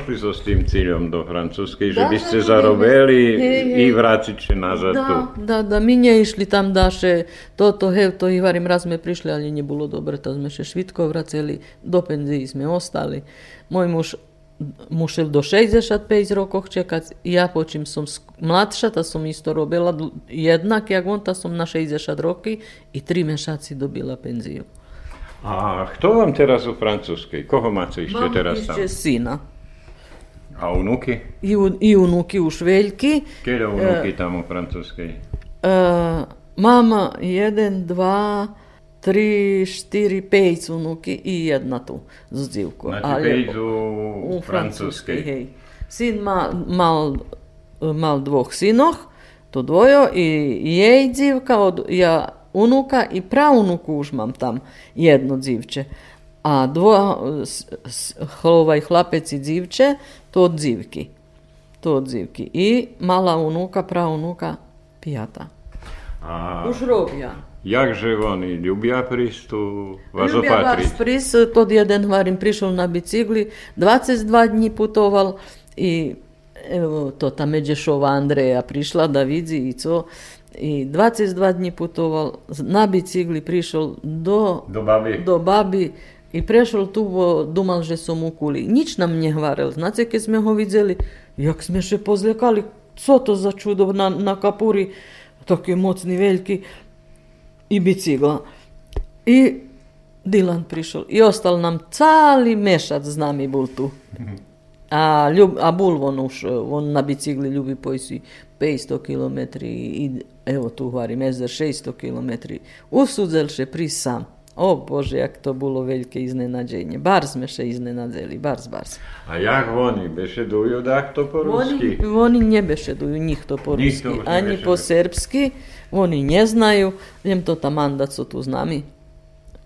S2: Vy pošli so s tým cíľom do Francúzskej, že by ste zarobili i vrátiť sa nazad tu.
S3: Da, da, da, mi nie išli tam daše, toto, hej, to i raz sme prišli, ali nie bolo dobre, to sme še švitko vraceli, do penziji sme ostali. Môj muž musel do 65 rokov čekať, ja počím som mladša, ta som isto robila jednak, jak on, ta som na 60 roky i 3 mešaci dobila penziju.
S2: A kto vám teraz u Francúzskej? Koho máte ešte
S3: Mám
S2: teraz tam?
S3: ešte syna.
S2: A unuky?
S3: I, u- i unuki už veljki.
S2: Kedy unuky tam u Francúzskej?
S3: E, mama, jeden, dva, tri, štyri, pet unuki i jedna tu s dzivku.
S2: Znači, pet u,
S3: u
S2: Francúzskej.
S3: hej. Sin ma, mal, mal dvoch sinoh, to dvojo, i jej dzivka, od, ja unuka i praunuku už mam tam jedno dzivče. A dvo, s, s, ovaj chlapec i dzivče, to od dzivki. To od dzivki. I mala unuka, praunuka, pijata.
S2: A
S3: Už robia.
S2: jakže oni ľubia prísť tu vás
S3: Ljubja
S2: opatriť?
S3: Vars Pris, tod jeden hvarim prišel na bicikli, 22 dní putoval i evo, to ta Međešova Andreja prišla da vidi i co. I 22 dní putoval, na bicikli prišel do,
S2: Do babi?
S3: do babi i prešel tu, bo domal, že so mu kuli. Nič nam ne hvaril. Znate, kje smo ga videli? Jak smo še pozlekali. Co to za čudo na, na kapuri? Tako je mocni, veliki. I bicikla. I Dilan prišel. I ostal nam cali mešac z nami bol tu. Mhm. A, ljub, a bol on už, on na bicikli ljubi pojsi 500 km. I evo tu hvarim, jezer 600 km. Usudzel še pri sam. O Bože, jak to bolo veľké iznenađenje. Bar sme še iznenadzeli, bars, bars.
S2: A jak oni? Bešedujú takto po rusky?
S3: Oni, oni bešeduju njih to po
S2: Njih to
S3: ruski,
S2: ne
S3: ani po srpski. Oni ne znaju. Njem to tamanda co tu z nami.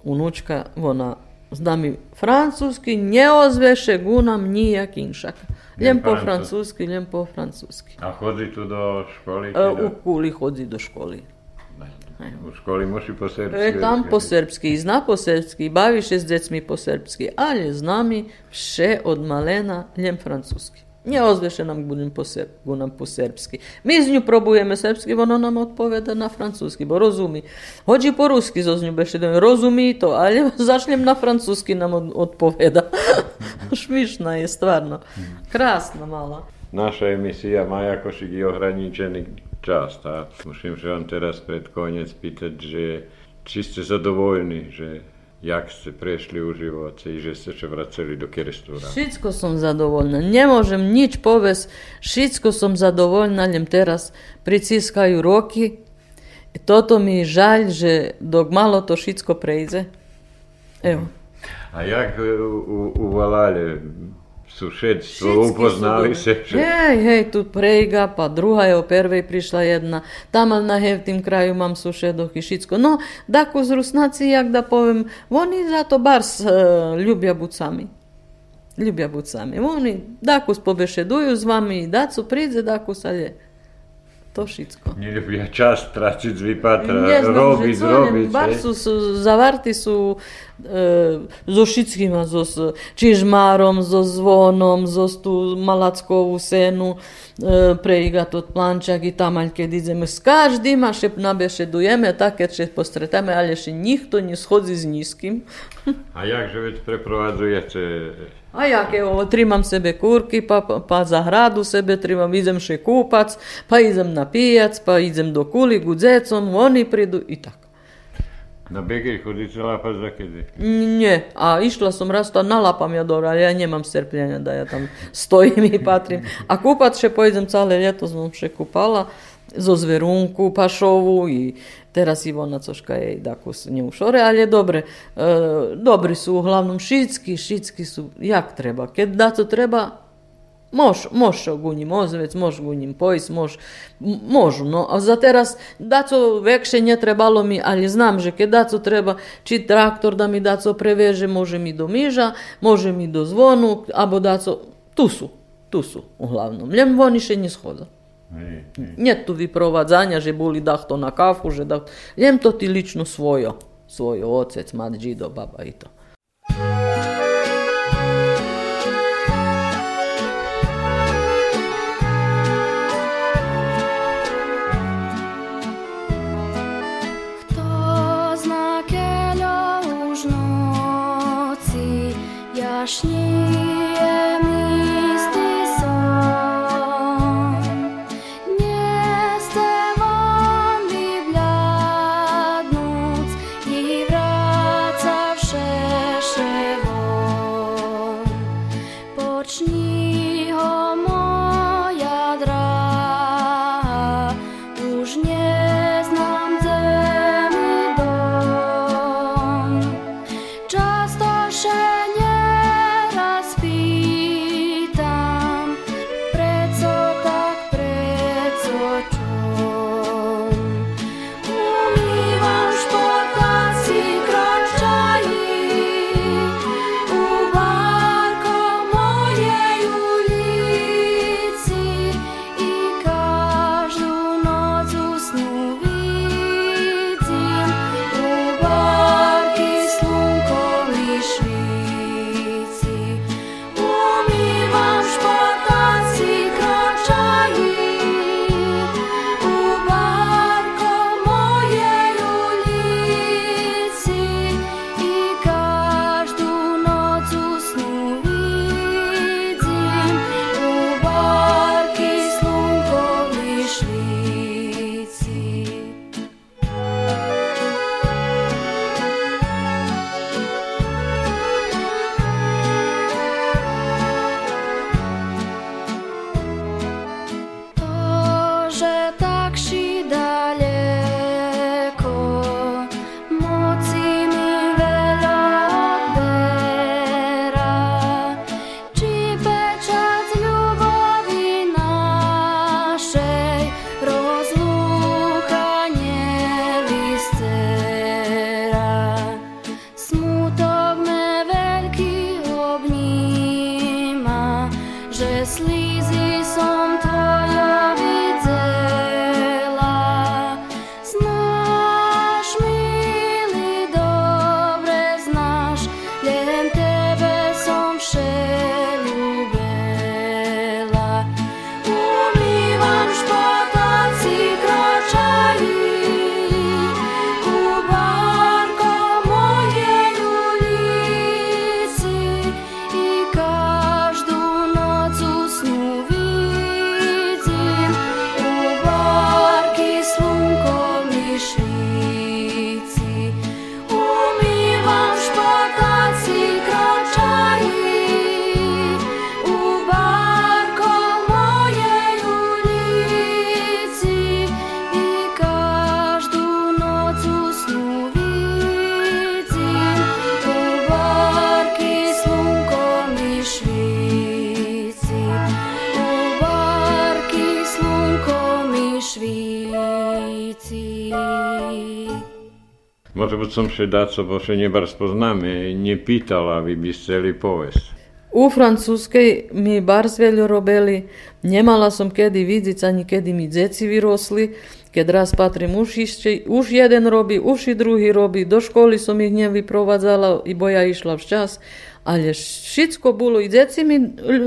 S3: Unučka, ona z nami francuski, ne ozveše gunam nijak inšak. Ljem po francuski, ljem po francuski.
S2: A chodí tu do
S3: E,
S2: do-
S3: u kuli hodzi do školi.
S2: U školi musí po srpsky.
S3: E, tam po srpski, i zna po srpski, bavi še s decmi po srpski, ali z nami vše od malena ljem francuski. Nie ozveše nam budem po, ser, nam po srpski. Mi z nju probujeme srpski, ono nam odpoveda na francuski, bo rozumi. Hođi po ruski zo nju beše da rozumi i to, ali začnem na francuski nam od, odpoveda. Šmišna je, stvarno. Krasna mala.
S2: Naša emisija Maja Košik je ohraničený čas. A musím sa vám teraz pred koniec pýtať, že či ste zadovoljní, že jak ste prešli u živote i že ste sa vraceli do Kerestúra.
S3: Šitsko som zadovoljna. Ne možem nič povest. Šitsko som zadovoljna, ljem teraz priciskaju roki. I toto mi je žalj, že dok malo to šitsko prejde. Evo.
S2: A jak e, u, u, u Valale sušedstvo
S3: Šitski
S2: upoznali se?
S3: Hej, hej, tu prejga, pa druga je o prvej prišla jedna. Tamo na hevtim kraju mam sušedoh i šitsko. No, dako z Rusnaci, jak da povem, oni zato bars uh, ljubja bucami. Ljubja bucami. Oni dakus pobešeduju z vami i dacu pridze, dakus alje.
S7: To všetko.
S2: Neľubia čas traciť z vypatra, robiť, robiť.
S7: Bar sú, sú, zavarty sú e, so všetkým, so s čižmárom, so zvonom, so tú malackovú senu, e, pre iga tot plančak i tamaň, keď ideme s každým a še nabešedujeme, také še postretame, ale še nikto ne schodzi s nízkym.
S2: A jakže veď preprovádzujete
S7: A jak evo, trimam sebe kurky, pa, pa, pa za hradu sebe trimam, idem še kupac, pa idem na pijac, pa idem do kuli gudzecom, oni pridu i tak.
S2: na begej chodíte lápať za kedy?
S7: Nie, a išla som raz to nalapam ja dobro, ale ja nemám strpljenja da ja tam stojim i patrim. A kupat še pojdem cale ljeto, som še kupala, zo zverunku pašovu i teraz Ivona coška je daku s nju šore, ali dobre, e, dobri su uglavnom šitski, šitski su jak treba. Kad da to treba, Mož, mož gunjim ozvec, mož gunjim pojs, mož, m- možu, no, a za teraz daco vekše nje mi, ali znam, že keď daco treba, či traktor da mi daco preveže, može mi do miža, može mi do zvonu, abo daco, tu su, tu su, uglavnom. Ljem oni še nje schoda.
S2: Hej, hej.
S7: Nje tu vyprovadzanja, že boli dahto na kafu, že da, ljem to ti lično svojo, svojo ocec, mat, džido, baba i to.
S8: Še
S2: dať, co bo še nebar spoznáme, nepýtala, vy by chceli povesť.
S3: u Francuskej mi bar veľa robili, nemala som kedy vidieť ani kedy mi deci vyrosli, keď raz patrím už, ešte, už jeden robí, už i druhý robí, do školy som ich nevyprovádzala, bo ja išla včas, ale všetko bolo, i deci mi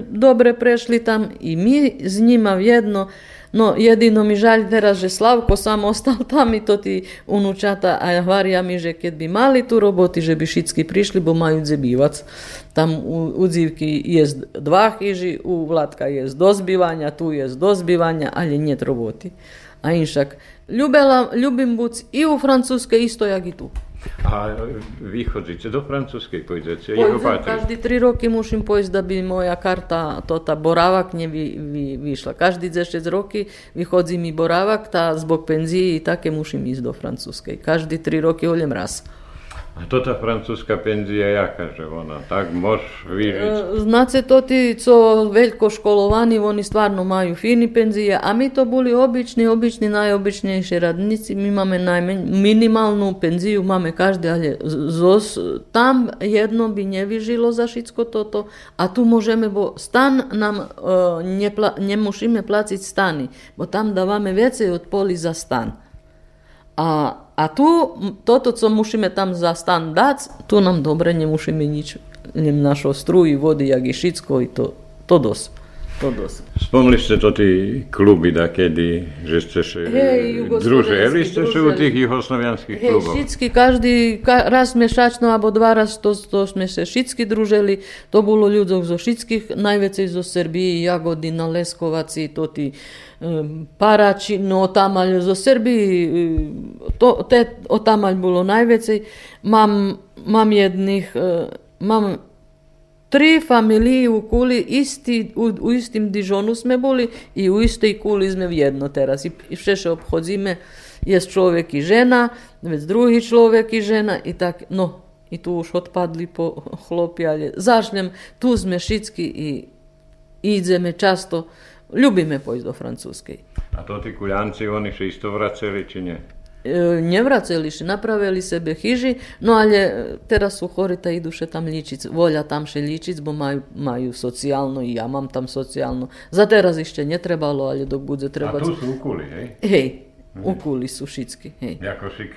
S3: dobre prešli tam, i mi s njima jedno, No jedino mi žalj teraz, že Slavko sam ostal tam i to ti unučata, a hvarja mi, že keď by mali tu roboti, že by všetky prišli, bo majú dzebivac. Tam u, u dzivky je dva chyži, u Vlatka je dozbivanja, tu je dozbivanja, ali njet roboti. A inšak, ljubela, ljubim buc i u Francuske isto jak i tu.
S2: A vy chodzíte do francúzskej, pôjdete?
S3: Pojdem, každý tri roky musím pojsť, aby moja karta, to tá borávak nevy, vy, vyšla. Každý 6 roky vychodí mi borávak, tá zbog penzii, také musím ísť do francúzskej. Každý tri roky hoľem raz.
S2: To tá francúzska penzia jaká, že ona tak môž vyžiť?
S3: E, Znáte to tí, co veľko školovaní, oni stvarno majú fini penzije, a my to boli obični, obični, najobičnejší radnici. My máme najmen, minimálnu penziju, máme každý, ale zos, tam jedno by nevyžilo za všetko toto. A tu môžeme, bo stan nám e, nepla, nemusíme platiť stany, bo tam dávame viacej od poli za stan. A, a tu, toto, co musíme tam za stan dať, tu nám dobre nemusíme nič, len našo struji, vody, jak i všetko, i to, to dosť.
S2: Spomli ste to tí kluby dakedy, že ste sa
S3: Hej,
S2: družili ste sa u tých juhoslovianských
S3: Hej,
S2: klubov?
S3: všetky, každý, ka, raz mešačno, alebo dva raz, to, to sme sa všetky družili. To bolo ľudov zo všetkých, najväcej zo Srbiji, Jagodina, Leskovaci, to tí um, Parači, no tamalj zo Srbiji, um, to, te, o tamalj bolo najväcej. Mám, mám jedných, uh, mám Tri familiji u kuli, isti, u, u istim dižonu sme boli i u istoj kuli sme jedno teraz. I, i všeše obchodzime, jest čovjek i žena, već drugi čovjek i žena i tak, no, i tu už odpadli po chlopi, ali zašljem, tu sme šitski i ideme často, ljubime pojść do Francuske.
S2: A to tí kuľanci, oni sa isto vraceli, či nie?
S3: E, nevraceli še, napravili sebe hiži, no ali e, teraz su horita idu še tam ličic, volja tam še ličic, bo maju, maju socijalno i ja mam tam socijalno. Za teraz ešte netrebalo, ali dok bude
S2: A
S3: trebať...
S2: tu sú u kuli, hej?
S3: Hej, u kuli su šitski, hej.
S2: Jakošik,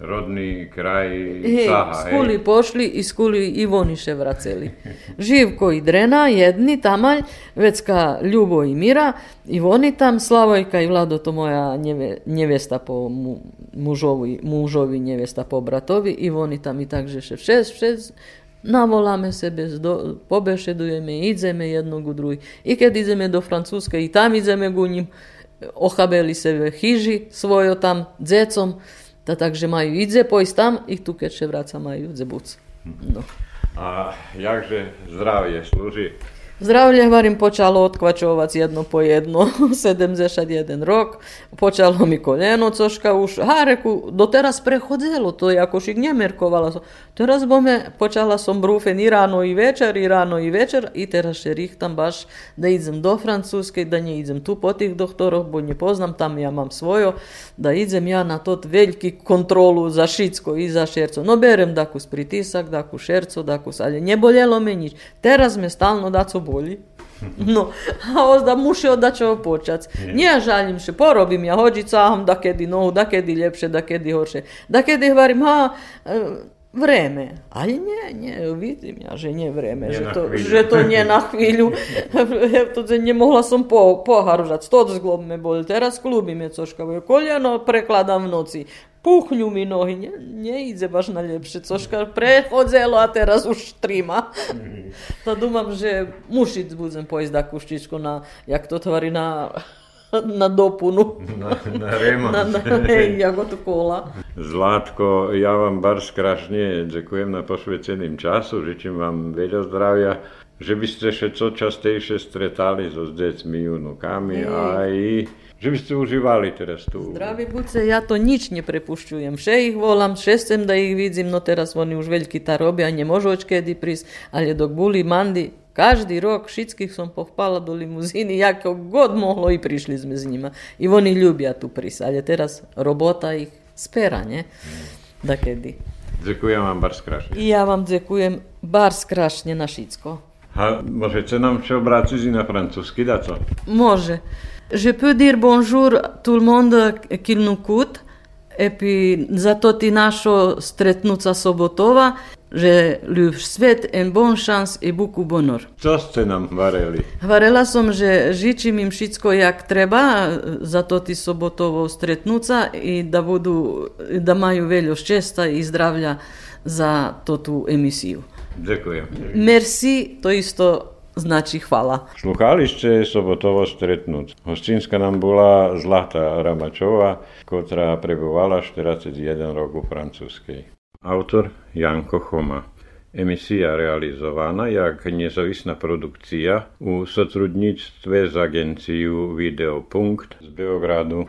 S2: rodný kraj
S3: Hej,
S2: Saha,
S3: z
S2: hej?
S3: pošli i z kuli i oni še vraceli. Živko i Drena, jedni tamalj, vecka Ljubo i Mira, i oni tam, Slavojka i Vlado, to moja njeve, njevesta po mu, mužovi, mužovi, njevesta po bratovi, i oni tam i takže še všes, všes, navoláme sebe, zdo, pobešedujeme, ideme jednog u drugi. I kad ideme do Francuske, i tam ideme ku njim, ochabeli sebe hiži svojo tam, dzecom, ta takže majú idze pojsť tam i tu keď še vraca majú idze buc. No.
S2: A jakže zdravie slúži?
S3: Zdravlje, hovorím, počalo otkvačovať jedno po jedno, 71 rok, počalo mi koljeno, coška už, ha, reku, doteraz prehodzelo, to je ako šik nemerkovala som. Teraz bome, počala som brufen i ráno i večer, i ráno i večer, i teraz še richtam baš da idem do Francúzskej, da ne idem tu po tých doktoroch, bo ne poznam, tam ja mám svojo, da idem ja na tot veľký kontrolu za šicko i za šerco. No berem dakus pritisak, dakus šerco, dakus, ali ne boljelo me nič. Teraz me stalno daco boli. No, a ozda muši od čoho počať. Nie žalim še, porobím ja hođicám, da kedy nohu, da kedy lepšie, da kedy horšie. Da kedy hovorím, ha, e, vreme. Ali nie, nie, vidím ja, že nie vreme,
S2: Nie
S3: že to, že to nie na chvíľu. to že nemohla som po, poharužať, to zglob me boli. Teraz klubí me coška, bo koljeno prekladám v noci. Puchňu mi nohy, ne, neíde baš na lepšie. Coška prechodzelo a teraz už trima. To dúmam, že mušic budem pojsť na kuštičku na, jak to tvorí, na, na dopunu.
S2: Na, na remont.
S3: Na, na, hej, ako to kola.
S2: Zlátko, ja vám bar skrašne ďakujem na posveceným času, žičím vám veľa zdravia, že by ste še co častejšie stretali so s deťmi, unukami a i že by ste užívali teraz tu.
S3: Zdraví buce, ja to nič ne prepušťujem. Še ih volam, še sem da ih vidim, no teraz oni už veľký ta robia, ne môžu očkedy prísť, ale dok boli mandi, Každi rok šitskih sam pohpala do limuzini, jako god mohlo i prišli sme s njima. I oni ljubja tu pris, ali teraz robota ih spera, nje? Da kedi.
S2: Dziękuję wam bar skrašně.
S3: I ja vam dziękuję bar skrašně na šitsko.
S2: A možete nam še obracić i na francuski, da co?
S3: Može. Je peux dire bonjour tout le monde qui nous coûte. Et puis, za to ti našo stretnúca sobotova, že ľub svet en bon chance et beaucoup bonheur.
S2: Čo ste nám vareli?
S3: Hvarela som, že žičím im všetko jak treba za to ti sobotovo stretnúca i da budu, da majú veľo šťasta i zdravľa za to tú emisiu.
S2: Ďakujem.
S3: Merci, to isto znači hvala.
S2: Sluchali ste sobotovo stretnúť. Hostinska nám bola Zlata Ramačová, ktorá prebovala 41 rokov francúzskej. Autor Janko Choma. Emisja realizowana jak niezawisna produkcja u sotrudnictwie z agencją Videopunkt z Beogradu.